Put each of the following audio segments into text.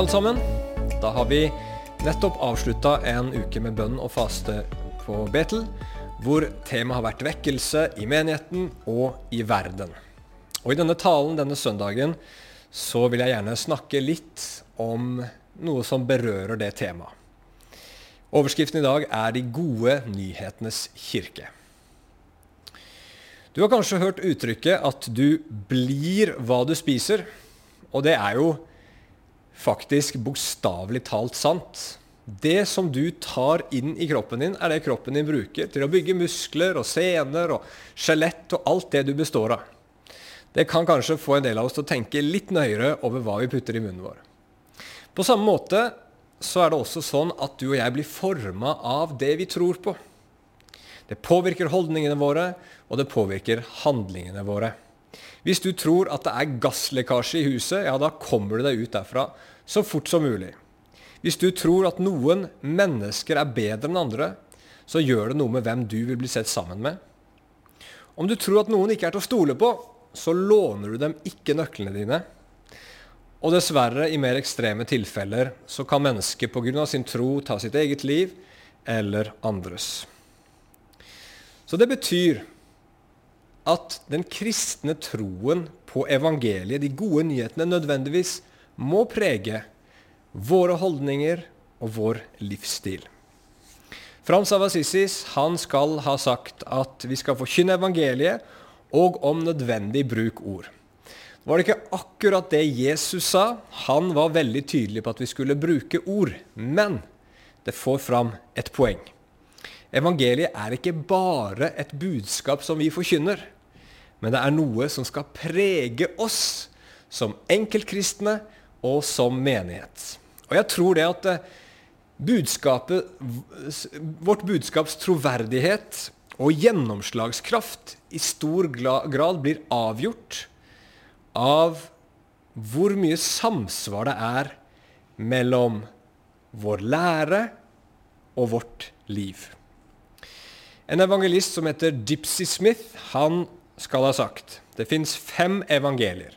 alle sammen. Da har vi nettopp avslutta en uke med bønn og faste på Betel, hvor temaet har vært vekkelse i menigheten og i verden. Og I denne talen denne søndagen så vil jeg gjerne snakke litt om noe som berører det temaet. Overskriften i dag er 'De gode nyhetenes kirke'. Du har kanskje hørt uttrykket at du blir hva du spiser. Og det er jo faktisk bokstavelig talt sant. Det som du tar inn i kroppen din, er det kroppen din bruker til å bygge muskler og sener og skjelett og alt det du består av. Det kan kanskje få en del av oss til å tenke litt nøyere over hva vi putter i munnen vår. På samme måte så er det også sånn at du og jeg blir forma av det vi tror på. Det påvirker holdningene våre, og det påvirker handlingene våre. Hvis du tror at det er gasslekkasje i huset, ja, da kommer du deg ut derfra så fort som mulig. Hvis du tror at noen mennesker er bedre enn andre, så gjør det noe med hvem du vil bli sett sammen med. Om du tror at noen ikke er til å stole på, så låner du dem ikke nøklene dine. Og dessverre, i mer ekstreme tilfeller, så kan mennesket pga. sin tro ta sitt eget liv eller andres. Så det betyr at den kristne troen på evangeliet, de gode nyhetene, nødvendigvis må prege våre holdninger og vår livsstil. Frans av Assisis han skal ha sagt at vi skal forkynne evangeliet og om nødvendig bruk ord. Var det ikke akkurat det Jesus sa? Han var veldig tydelig på at vi skulle bruke ord. Men det får fram et poeng. Evangeliet er ikke bare et budskap som vi forkynner, men det er noe som skal prege oss som enkeltkristne og som menighet. Og jeg tror det at eh, budskapet, vårt budskaps troverdighet og gjennomslagskraft i stor grad blir avgjort av hvor mye samsvar det er mellom vår lære og vårt liv. En evangelist som heter Gypsy Smith, han skal ha sagt det fins fem evangelier.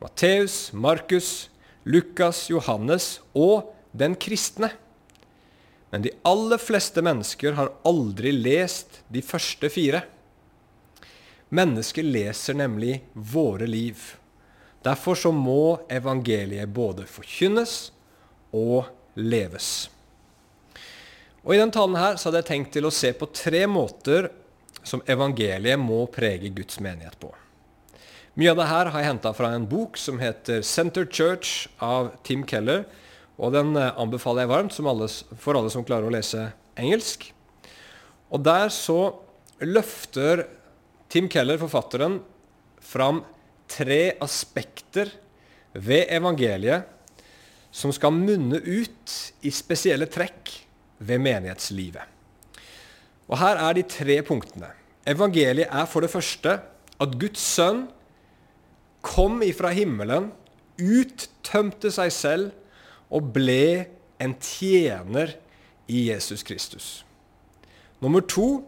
Matteus, Markus, Lukas, Johannes og den kristne. Men de aller fleste mennesker har aldri lest de første fire. Mennesker leser nemlig våre liv. Derfor så må evangeliet både forkynnes og leves. Og I denne talen her så hadde jeg tenkt til å se på tre måter som evangeliet må prege Guds menighet på. Mye av det her har jeg henta fra en bok som heter 'Center Church' av Tim Keller. Og den eh, anbefaler jeg varmt alle, for alle som klarer å lese engelsk. Og der så løfter Tim Keller, forfatteren, fram tre aspekter ved evangeliet som skal munne ut i spesielle trekk ved menighetslivet. Og Her er de tre punktene. Evangeliet er for det første at Guds sønn kom ifra himmelen, uttømte seg selv og ble en tjener i Jesus Kristus. Nummer to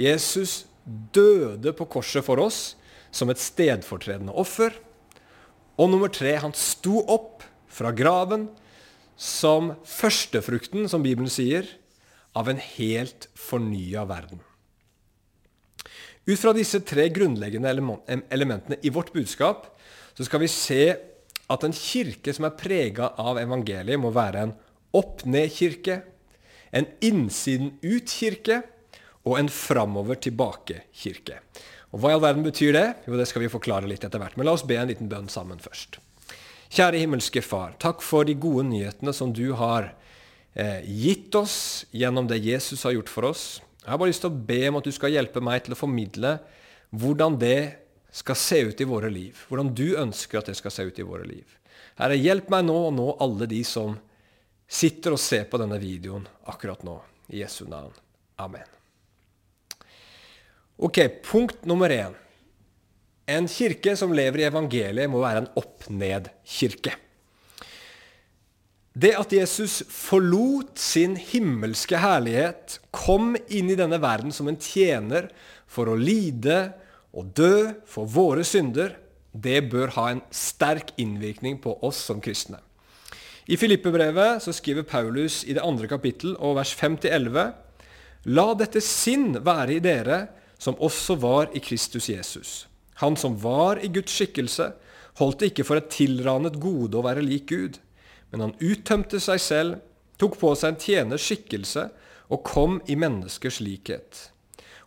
Jesus døde på korset for oss som et stedfortredende offer. Og nummer tre han sto opp fra graven som førstefrukten, som Bibelen sier, av en helt fornya verden. Ut fra disse tre grunnleggende elementene i vårt budskap så skal vi se at en kirke som er prega av evangeliet, må være en opp-ned-kirke, en innsiden-ut-kirke og en framover-tilbake-kirke. Og Hva i all verden betyr det? Jo, Det skal vi forklare litt etter hvert. Men la oss be en liten bønn sammen først. Kjære himmelske Far, takk for de gode nyhetene som du har eh, gitt oss gjennom det Jesus har gjort for oss. Jeg har bare lyst til å be om at du skal hjelpe meg til å formidle hvordan det skal se ut i våre liv. Hvordan du ønsker at det skal se ut i våre liv. Herre, hjelp meg nå og nå alle de som sitter og ser på denne videoen akkurat nå. I Jesu navn. Amen. Ok, punkt nummer én. En kirke som lever i evangeliet, må være en opp-ned-kirke. Det at Jesus forlot sin himmelske herlighet, kom inn i denne verden som en tjener for å lide og dø for våre synder, det bør ha en sterk innvirkning på oss som kristne. I Filippebrevet så skriver Paulus i det andre kapittel og vers 5-11.: La dette sinn være i dere som også var i Kristus Jesus. Han som var i Guds skikkelse, holdt det ikke for et tilranet gode å være lik Gud, men han uttømte seg selv, tok på seg en tjeners skikkelse og kom i menneskers likhet.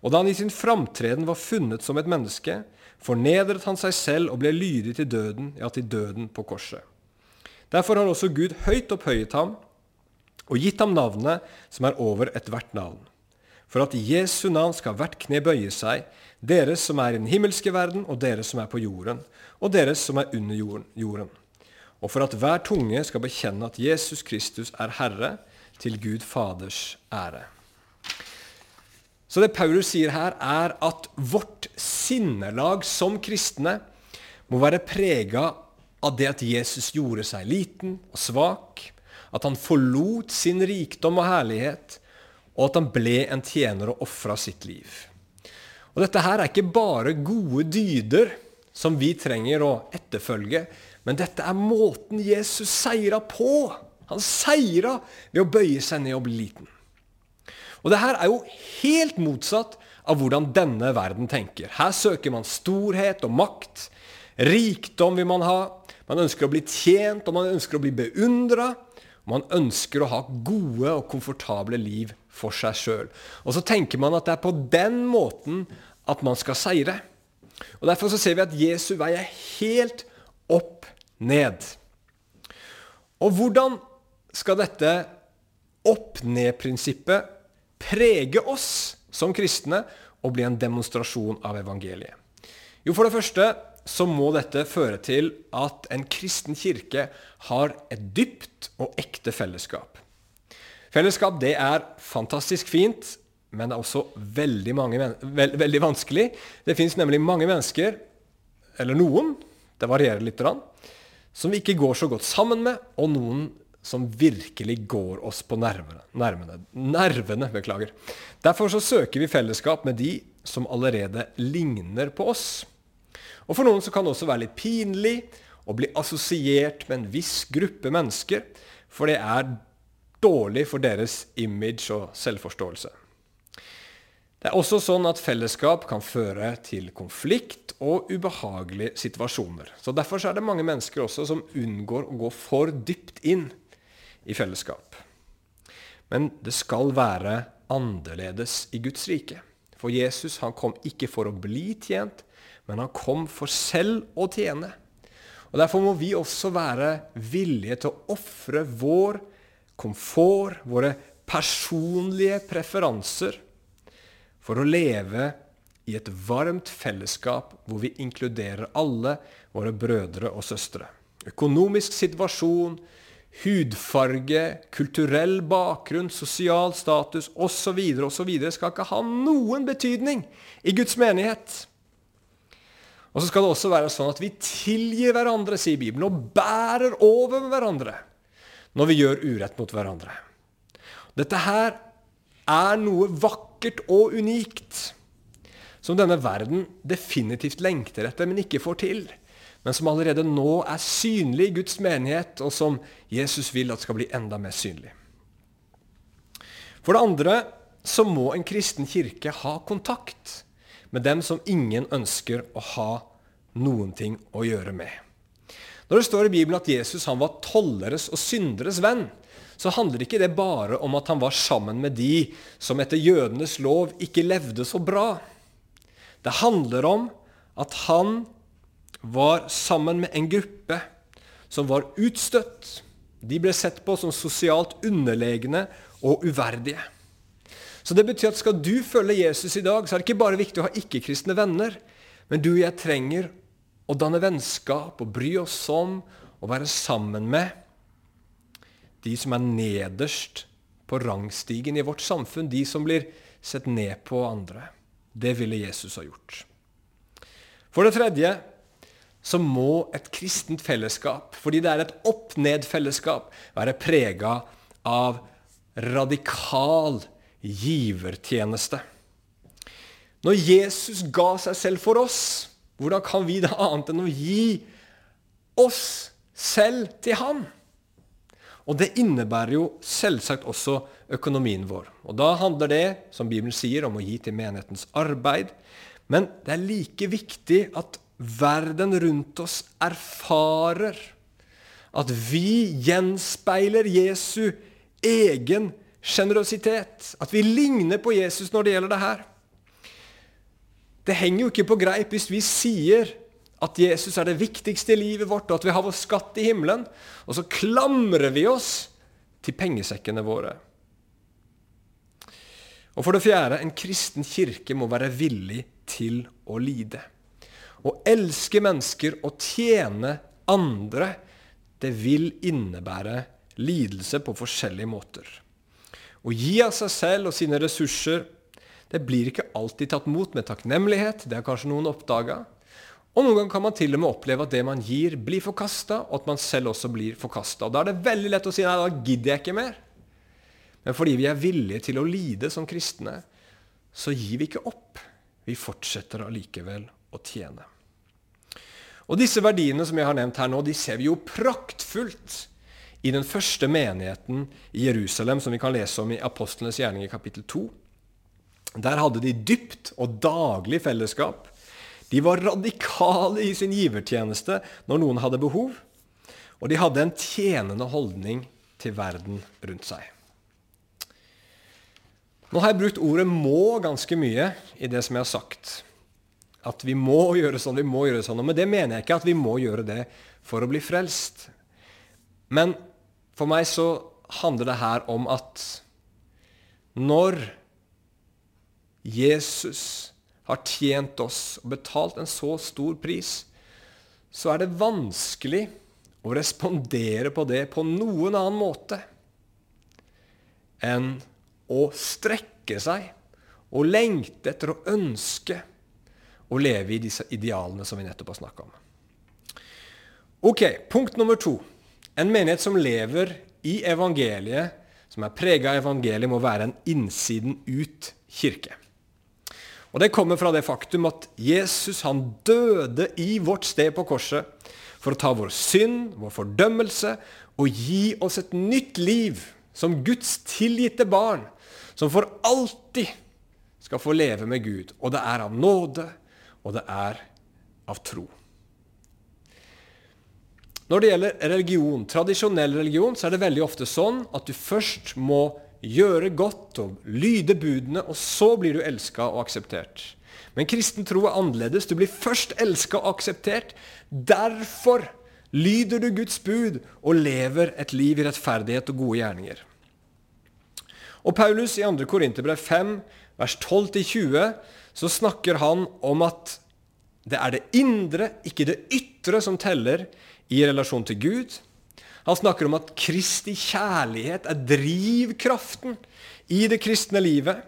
Og da han i sin framtreden var funnet som et menneske, fornedret han seg selv og ble lydig til døden, ja, til døden på korset. Derfor har også Gud høyt opphøyet ham og gitt ham navnet som er over ethvert navn. For at Jesu navn skal hvert kne bøye seg, dere som er i den himmelske verden, og dere som er på jorden, og dere som er under jorden. Og for at hver tunge skal bekjenne at Jesus Kristus er Herre, til Gud Faders ære. Så det Paulus sier her, er at vårt sinnelag som kristne må være prega av det at Jesus gjorde seg liten og svak, at han forlot sin rikdom og herlighet, og at han ble en tjener og ofra sitt liv. Og Dette her er ikke bare gode dyder som vi trenger å etterfølge, men dette er måten Jesus seira på. Han seira ved å bøye seg ned og bli liten. Og det her er jo helt motsatt av hvordan denne verden tenker. Her søker man storhet og makt. Rikdom vil man ha. Man ønsker å bli tjent, og man ønsker å bli beundra. Man ønsker å ha gode og komfortable liv for seg sjøl. Og så tenker man at det er på den måten at man skal seire. Og Derfor så ser vi at Jesu vei er helt opp ned. Og hvordan skal dette opp-ned-prinsippet prege oss som kristne og bli en demonstrasjon av evangeliet? Jo, for det første så må dette føre til at en kristen kirke har et dypt og ekte fellesskap. Fellesskap det er fantastisk fint, men det er også veldig, mange, veld, veldig vanskelig. Det fins nemlig mange mennesker, eller noen, det varierer litt, som vi ikke går så godt sammen med, og noen som virkelig går oss på nervene. Nervene, nervene beklager. Derfor så søker vi fellesskap med de som allerede ligner på oss. Og For noen så kan det også være litt pinlig å bli assosiert med en viss gruppe mennesker, for det er dårlig for deres image og selvforståelse. Det er også sånn at fellesskap kan føre til konflikt og ubehagelige situasjoner. Så Derfor så er det mange mennesker også som unngår å gå for dypt inn i fellesskap. Men det skal være annerledes i Guds rike. For Jesus han kom ikke for å bli tjent, men han kom for selv å tjene. Og Derfor må vi også være villige til å ofre vår komfort, våre personlige preferanser, for å leve i et varmt fellesskap hvor vi inkluderer alle våre brødre og søstre. Økonomisk situasjon, hudfarge, kulturell bakgrunn, sosial status osv. osv. skal ikke ha noen betydning i Guds menighet. Og så skal det også være sånn at vi tilgir hverandre, sier Bibelen, og bærer over med hverandre når vi gjør urett mot hverandre. Dette her er noe vakkert og unikt som denne verden definitivt lengter etter, men ikke får til men som allerede nå er synlig i Guds menighet, og som Jesus vil at skal bli enda mer synlig. For det andre så må en kristen kirke ha kontakt med dem som ingen ønsker å ha noen ting å gjøre med. Når det står i Bibelen at Jesus han var tolleres og synderes venn, så handler ikke det bare om at han var sammen med de som etter jødenes lov ikke levde så bra. Det handler om at han var sammen med en gruppe som var utstøtt. De ble sett på som sosialt underlegne og uverdige. Så det betyr at Skal du følge Jesus i dag, så er det ikke bare viktig å ha ikke-kristne venner, men du og jeg trenger å danne vennskap og bry oss om og være sammen med de som er nederst på rangstigen i vårt samfunn, de som blir sett ned på andre. Det ville Jesus ha gjort. For det tredje så må et kristent fellesskap, fordi det er et opp-ned-fellesskap, være prega av radikal givertjeneste. Når Jesus ga seg selv for oss, hvordan kan vi da annet enn å gi oss selv til Han? Og det innebærer jo selvsagt også økonomien vår. Og da handler det, som Bibelen sier, om å gi til menighetens arbeid. Men det er like viktig at verden rundt oss erfarer at vi gjenspeiler Jesu egen sjenerøsitet. At vi ligner på Jesus når det gjelder det her. Det henger jo ikke på greip hvis vi sier at Jesus er det viktigste i livet vårt, og at vi har vår skatt i himmelen, og så klamrer vi oss til pengesekkene våre. Og for det fjerde, en kristen kirke må være villig til å lide. Å elske mennesker og tjene andre, det vil innebære lidelse på forskjellige måter. Å gi av seg selv og sine ressurser det blir ikke alltid tatt mot med takknemlighet. Det har kanskje noen oppdaga. Og noen ganger kan man til og med oppleve at det man gir, blir forkasta, og at man selv også blir forkasta. Da er det veldig lett å si nei, da gidder jeg ikke mer. Men fordi vi er villige til å lide som kristne, så gir vi ikke opp. Vi fortsetter allikevel å tjene. Og Disse verdiene som jeg har nevnt her nå, de ser vi jo praktfullt i den første menigheten i Jerusalem, som vi kan lese om i Apostlenes gjerning i kapittel 2. Der hadde de dypt og daglig fellesskap. De var radikale i sin givertjeneste når noen hadde behov. Og de hadde en tjenende holdning til verden rundt seg. Nå har jeg brukt ordet 'må' ganske mye i det som jeg har sagt. At vi må gjøre sånn, vi må gjøre sånn. Men det mener jeg ikke at vi må gjøre det for å bli frelst. Men for meg så handler det her om at når Jesus har tjent oss og betalt en så stor pris, så er det vanskelig å respondere på det på noen annen måte enn å strekke seg og lengte etter å ønske å leve i disse idealene som vi nettopp har snakka om. Ok, Punkt nummer to. En menighet som lever i evangeliet, som er prega av evangeliet, må være en innsiden ut kirke. Og Det kommer fra det faktum at Jesus han døde i vårt sted på korset for å ta vår synd, vår fordømmelse, og gi oss et nytt liv som Guds tilgitte barn, som for alltid skal få leve med Gud. Og det er av nåde, og det er av tro. Når det gjelder religion, tradisjonell religion, så er det veldig ofte sånn at du først må gjøre godt og lyde budene, og så blir du elska og akseptert. Men kristen tro er annerledes. Du blir først elska og akseptert. Derfor lyder du Guds bud og lever et liv i rettferdighet og gode gjerninger. Og Paulus i 2. Korinterbrev 5, vers 12-20, så snakker han om at det er det indre, ikke det ytre, som teller i relasjon til Gud. Han snakker om at Kristi kjærlighet er drivkraften i det kristne livet.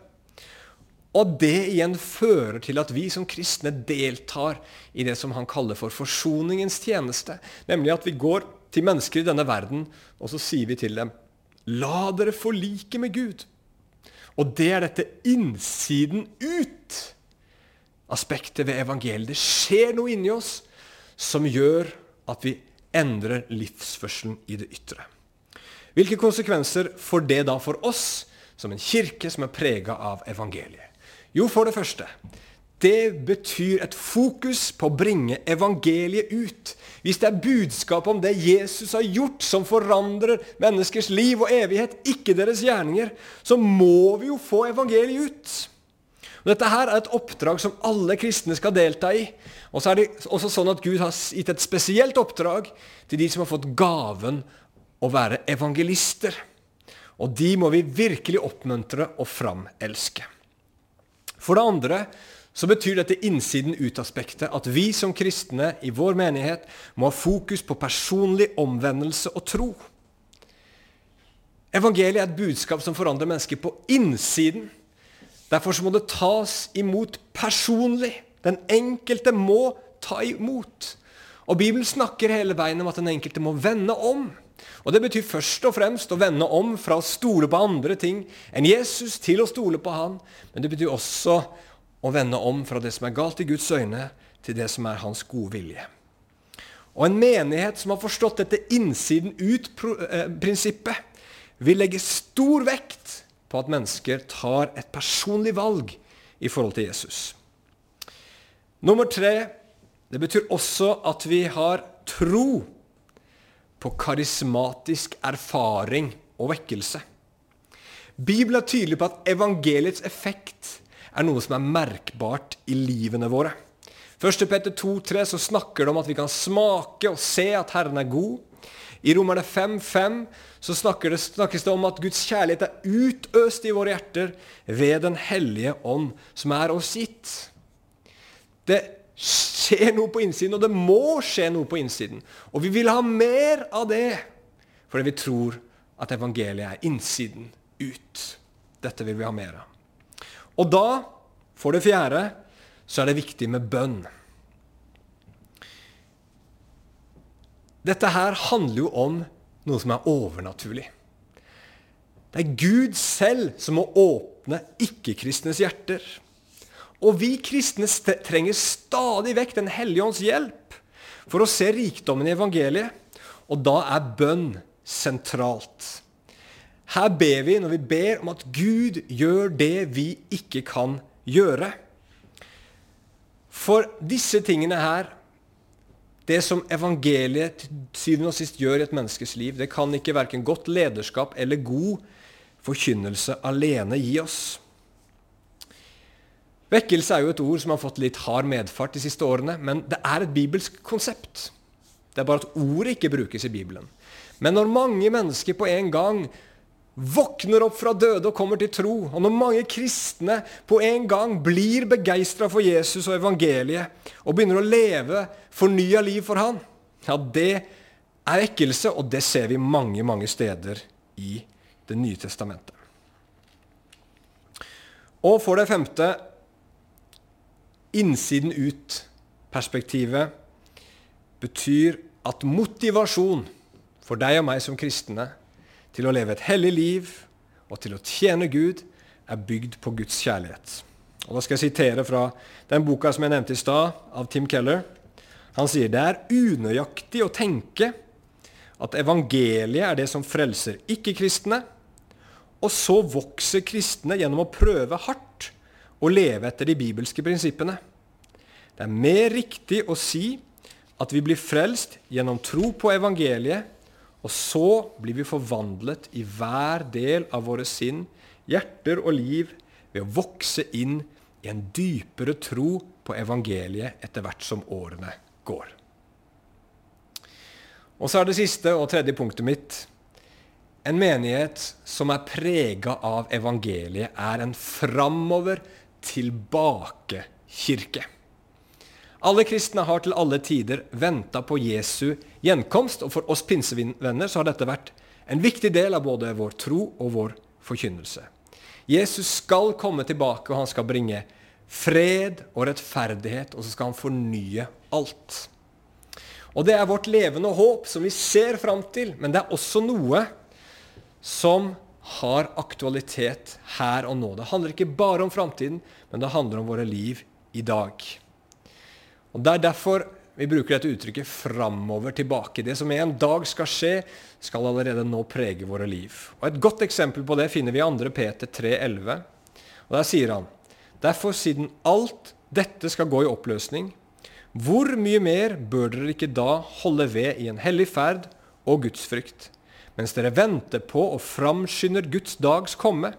Og det igjen fører til at vi som kristne deltar i det som han kaller for forsoningens tjeneste. Nemlig at vi går til mennesker i denne verden, og så sier vi til dem La dere forlike med Gud. Og det er dette innsiden ut aspektet ved evangeliet. Det skjer noe inni oss som gjør at vi endrer livsførselen i det ytre. Hvilke konsekvenser får det da for oss som en kirke som er prega av evangeliet? Jo, for det første det betyr et fokus på å bringe evangeliet ut. Hvis det er budskap om det Jesus har gjort, som forandrer menneskers liv og evighet, ikke deres gjerninger, så må vi jo få evangeliet ut. Og dette her er et oppdrag som alle kristne skal delta i. Og så er det også sånn at Gud har gitt et spesielt oppdrag til de som har fått gaven å være evangelister. Og de må vi virkelig oppmuntre og framelske. For det andre så betyr dette innsiden ut-aspektet at vi som kristne i vår menighet må ha fokus på personlig omvendelse og tro. Evangeliet er et budskap som forandrer mennesker på innsiden. Derfor må det tas imot personlig. Den enkelte må ta imot. Og Bibelen snakker hele veien om at den enkelte må vende om. Og Det betyr først og fremst å vende om fra å stole på andre ting enn Jesus til å stole på Han. Men det betyr også å vende om fra det som er galt i Guds øyne, til det som er Hans gode vilje. Og en menighet som har forstått dette innsiden ut-prinsippet, vil legge stor vekt på at mennesker tar et personlig valg i forhold til Jesus. Nummer tre det betyr også at vi har tro på karismatisk erfaring og vekkelse. Bibelen er tydelig på at evangeliets effekt er noe som er merkbart i livene våre. 1. Peter 2,3 så snakker det om at vi kan smake og se at Herren er god. I Romerne 5,5 så snakker det, snakkes det om at Guds kjærlighet er utøst i våre hjerter ved Den hellige ånd, som er oss gitt. Det skjer noe på innsiden, og det må skje noe på innsiden. Og vi vil ha mer av det fordi vi tror at evangeliet er innsiden ut. Dette vil vi ha mer av. Og da, for det fjerde, så er det viktig med bønn. Dette her handler jo om noe som er overnaturlig. Det er Gud selv som må åpne ikke-kristnes hjerter. Og vi kristne trenger stadig vekk Den hellige ånds hjelp for å se rikdommen i evangeliet. Og da er bønn sentralt. Her ber vi når vi ber om at Gud gjør det vi ikke kan gjøre. For disse tingene her, det som evangeliet til syvende og sist gjør i et menneskes liv, det kan ikke verken godt lederskap eller god forkynnelse alene gi oss. Vekkelse er jo et ord som har fått litt hard medfart de siste årene, men det er et bibelsk konsept. Det er bare at ordet ikke brukes i Bibelen. Men når mange mennesker på en gang våkner opp fra døde og kommer til tro, og når mange kristne på en gang blir begeistra for Jesus og evangeliet og begynner å leve fornya liv for han, ja, det er vekkelse, og det ser vi mange, mange steder i Det nye testamentet. Og for det femte innsiden ut-perspektivet betyr at motivasjon for deg og meg som kristne til å leve et hellig liv og til å tjene Gud, er bygd på Guds kjærlighet. Og Da skal jeg sitere fra den boka som jeg nevnte i stad, av Tim Keller. Han sier det er unøyaktig å tenke at evangeliet er det som frelser ikke-kristne, og så vokser kristne gjennom å prøve hardt å leve etter de bibelske prinsippene. Det er mer riktig å si at vi blir frelst gjennom tro på evangeliet og så blir vi forvandlet i hver del av våre sinn, hjerter og liv ved å vokse inn i en dypere tro på evangeliet etter hvert som årene går. Og så er det siste og tredje punktet mitt. En menighet som er prega av evangeliet, er en framover tilbake-kirke. Alle kristne har til alle tider venta på Jesu gjenkomst, og for oss pinsevenner så har dette vært en viktig del av både vår tro og vår forkynnelse. Jesus skal komme tilbake, og han skal bringe fred og rettferdighet, og så skal han fornye alt. Og Det er vårt levende håp som vi ser fram til, men det er også noe som har aktualitet her og nå. Det handler ikke bare om framtiden, men det handler om våre liv i dag. Og Det er derfor vi bruker dette uttrykket 'framover tilbake'. Det som en dag skal skje, skal allerede nå prege våre liv. Og Et godt eksempel på det finner vi i 2. Peter 3,11. Og Der sier han Derfor, siden alt dette skal gå i oppløsning, hvor mye mer bør dere ikke da holde ved i en hellig ferd og gudsfrykt, mens dere venter på og framskynder Guds dags komme?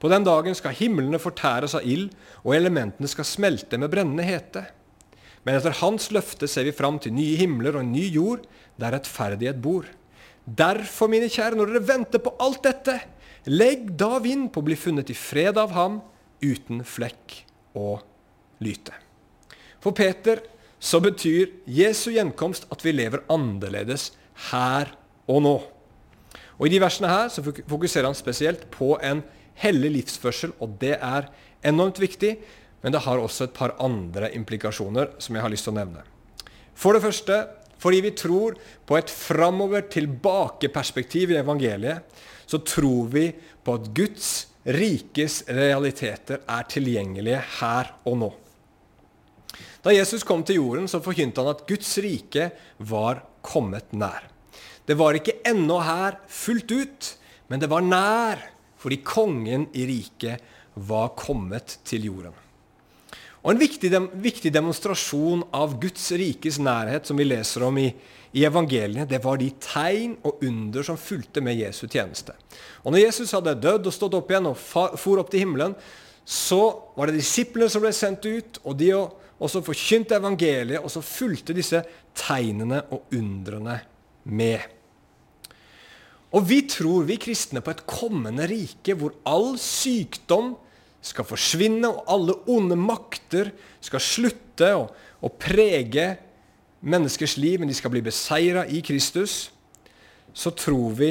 På den dagen skal himlene fortæres av ild, og elementene skal smelte med brennende hete. Men etter hans løfte ser vi fram til nye himler og en ny jord, der rettferdighet bor. Derfor, mine kjære, når dere venter på alt dette, legg da vind på å bli funnet i fred av ham, uten flekk og lyte. For Peter så betyr Jesu gjenkomst at vi lever annerledes her og nå. Og I de versene her så fokuserer han spesielt på en hellig livsførsel, og det er enormt viktig. Men det har også et par andre implikasjoner som jeg har lyst til å nevne. For det første fordi vi tror på et framover-tilbake-perspektiv i evangeliet, så tror vi på at Guds rikes realiteter er tilgjengelige her og nå. Da Jesus kom til jorden, så forkynte han at Guds rike var kommet nær. Det var ikke ennå her fullt ut, men det var nær, fordi kongen i riket var kommet til jorden. Og En viktig, viktig demonstrasjon av Guds rikes nærhet som vi leser om i, i evangeliet, det var de tegn og under som fulgte med Jesu tjeneste. Og Når Jesus hadde dødd og stått opp igjen og for opp til himmelen, så var det disiplene som ble sendt ut, og de også forkynte evangeliet, og så fulgte disse tegnene og undrene med. Og vi tror, vi kristne, på et kommende rike hvor all sykdom skal forsvinne, og alle onde makter skal slutte å, prege menneskers liv, men de skal bli beseira i Kristus, så tror vi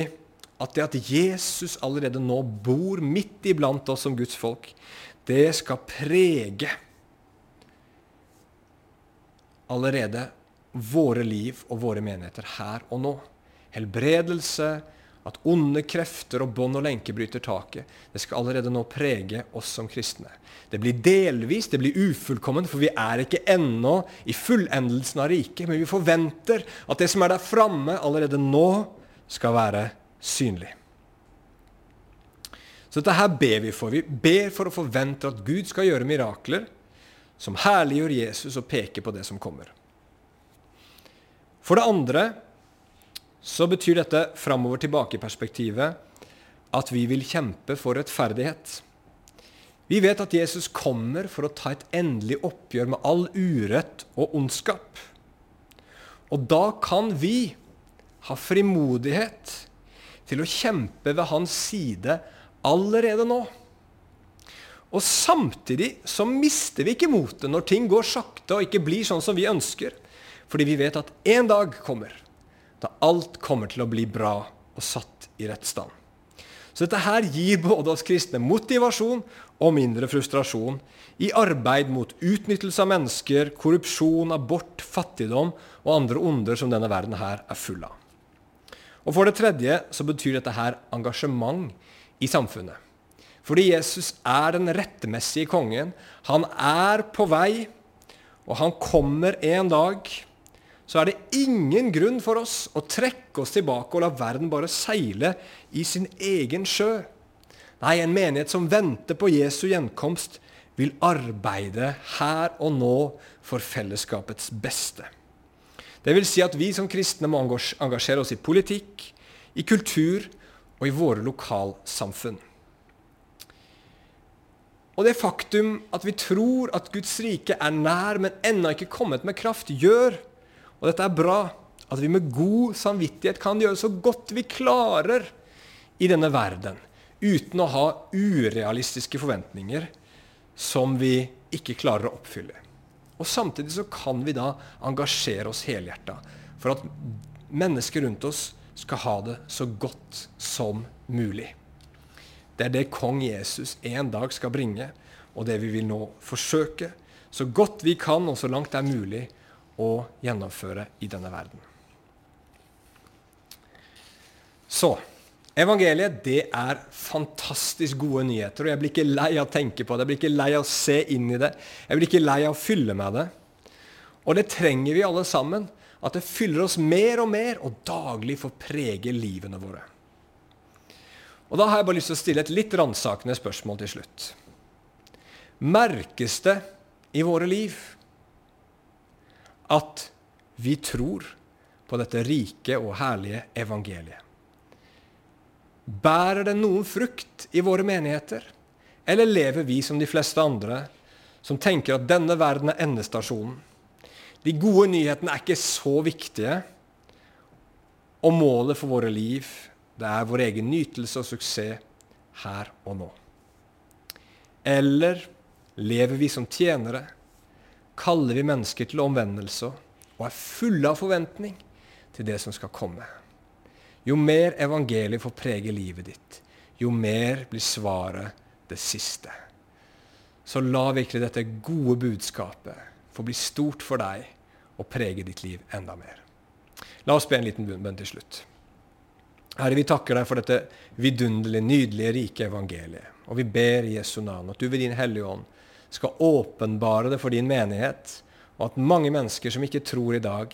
at det at Jesus allerede nå bor midt iblant oss som Guds folk, det skal prege allerede våre liv og våre menigheter her og nå. Helbredelse, at onde krefter og bånd og lenker bryter taket. Det skal allerede nå prege oss som kristne. Det blir delvis, det blir ufullkomment, for vi er ikke ennå i fullendelsen av riket. Men vi forventer at det som er der framme, allerede nå skal være synlig. Så dette her ber vi for. Vi ber for å forvente at Gud skal gjøre mirakler som herliggjør Jesus og peker på det som kommer. For det andre så betyr dette framover tilbake-perspektivet at vi vil kjempe for rettferdighet. Vi vet at Jesus kommer for å ta et endelig oppgjør med all urett og ondskap. Og da kan vi ha frimodighet til å kjempe ved hans side allerede nå. Og samtidig så mister vi ikke motet når ting går sakte og ikke blir sånn som vi ønsker. Fordi vi vet at en dag kommer da alt kommer til å bli bra og satt i rett stand. Så dette her gir både oss kristne motivasjon og mindre frustrasjon i arbeid mot utnyttelse av mennesker, korrupsjon, abort, fattigdom og andre onder som denne verden her er full av. Og For det tredje så betyr dette her engasjement i samfunnet. Fordi Jesus er den rettemessige kongen. Han er på vei, og han kommer en dag så er det ingen grunn for oss å trekke oss tilbake og la verden bare seile i sin egen sjø. Nei, en menighet som venter på Jesu gjenkomst, vil arbeide her og nå for fellesskapets beste. Det vil si at vi som kristne må engasjere oss i politikk, i kultur og i våre lokalsamfunn. Og det faktum at vi tror at Guds rike er nær, men ennå ikke kommet med kraft, gjør og dette er bra. At vi med god samvittighet kan gjøre så godt vi klarer i denne verden. Uten å ha urealistiske forventninger som vi ikke klarer å oppfylle. Og Samtidig så kan vi da engasjere oss helhjerta for at mennesker rundt oss skal ha det så godt som mulig. Det er det kong Jesus en dag skal bringe, og det vi vil nå forsøke så godt vi kan, og så langt det er mulig, å gjennomføre i denne verden. Så evangeliet det er fantastisk gode nyheter. og Jeg blir ikke lei av å tenke på det, jeg blir ikke lei av å se inn i det. Jeg blir ikke lei av å fylle med det. Og det trenger vi alle sammen. At det fyller oss mer og mer, og daglig får prege livene våre. Og Da har jeg bare lyst til å stille et litt ransakende spørsmål til slutt. Merkes det i våre liv at vi tror på dette rike og herlige evangeliet. Bærer det noen frukt i våre menigheter? Eller lever vi som de fleste andre, som tenker at denne verden er endestasjonen? De gode nyhetene er ikke så viktige, og målet for våre liv det er vår egen nytelse og suksess her og nå. Eller lever vi som tjenere? Kaller vi mennesker til omvendelse og er fulle av forventning til det som skal komme. Jo mer evangeliet får prege livet ditt, jo mer blir svaret det siste. Så la virkelig dette gode budskapet få bli stort for deg og prege ditt liv enda mer. La oss be en liten bønn til slutt. Herre, vi takker deg for dette vidunderlige, nydelige, rike evangeliet. Og vi ber i Jesu navn at du ved din Hellige Ånd skal åpenbare det for din menighet og at mange mennesker som ikke tror i dag,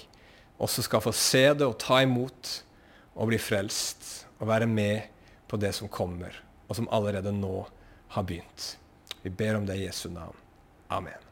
også skal få se det og ta imot og bli frelst og være med på det som kommer, og som allerede nå har begynt. Vi ber om det i Jesu navn. Amen.